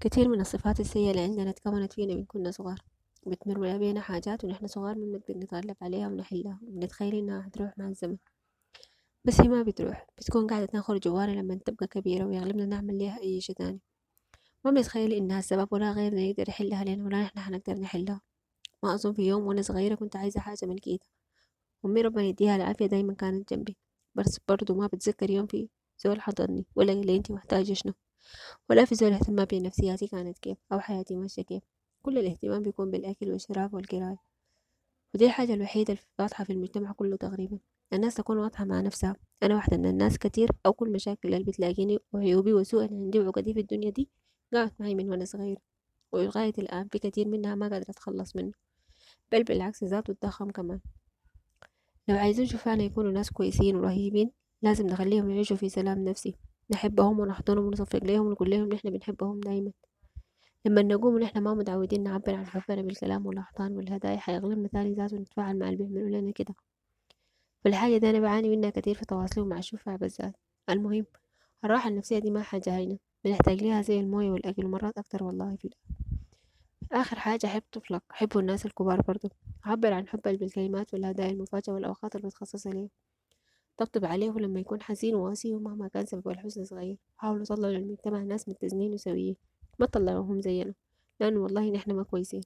كتير من الصفات السيئة اللي عندنا اتكونت فينا من كنا صغار. بتمر بينا حاجات ونحن صغار ما بنقدر نتغلب عليها ونحلها. وبنتخيل إنها هتروح مع الزمن. بس هي ما بتروح. بتكون قاعدة تنخر جوانا لما تبقى كبيرة ويغلبنا نعمل ليها أي شي تاني ما بنتخيل إنها السبب ولا غيرنا يقدر يحلها لنا ولا نحن حنقدر نحلها. ما أظن في يوم وأنا صغيرة كنت عايزة حاجة من كده. أمي ربنا يديها العافية دايما كانت جنبي. بس برضو ما بتذكر يوم في زول حضرني ولا قال لي أنتي محتاجة شنو. ولا في زول اهتم بنفسياتي كانت كيف أو حياتي ماشية كيف. كل الاهتمام بيكون بالأكل والشراب والقراية. ودي الحاجة الوحيدة الواضحة في المجتمع كله تقريبا. الناس تكون واضحة مع نفسها. أنا واحدة من الناس كتير أو كل مشاكل اللي بتلاقيني وعيوبي وسوء اللي عندي وعقدي في الدنيا دي قعدت معي من وأنا صغيرة. ولغاية الآن في كتير منها ما قادرة أتخلص منه. بل بالعكس ذاته اتضخم كمان. لو عايزين شوفانا يكونوا ناس كويسين ورهيبين لازم نخليهم يعيشوا في سلام نفسي. نحبهم ونحضنهم ونصفق ليهم ونقول لهم نحن بنحبهم دايما. لما نقوم ونحن ما متعودين نعبر عن حبنا بالكلام والأحضان والهدايا حيغلبنا تاني ذاته نتفاعل مع اللي بيعملوا لنا كده. فالحاجة دي أنا بعاني منها كتير في تواصلي مع الشفع بالذات. المهم الراحة النفسية دي ما حاجة هينة. بنحتاج ليها زي الموية والأكل ومرات أكتر والله في آخر حاجة أحب طفلك. أحبه الناس الكبار برضو. عبر عن حبك بالكلمات والهدايا المفاجئة والأوقات المتخصصة ليه طبطب عليه لما يكون حزين وواسي ومهما كان سبب الحزن صغير. حاولوا طلعوا للمجتمع ناس متزنين وسويين ما تطلعوهم زينا. لأنه والله نحن ما كويسين.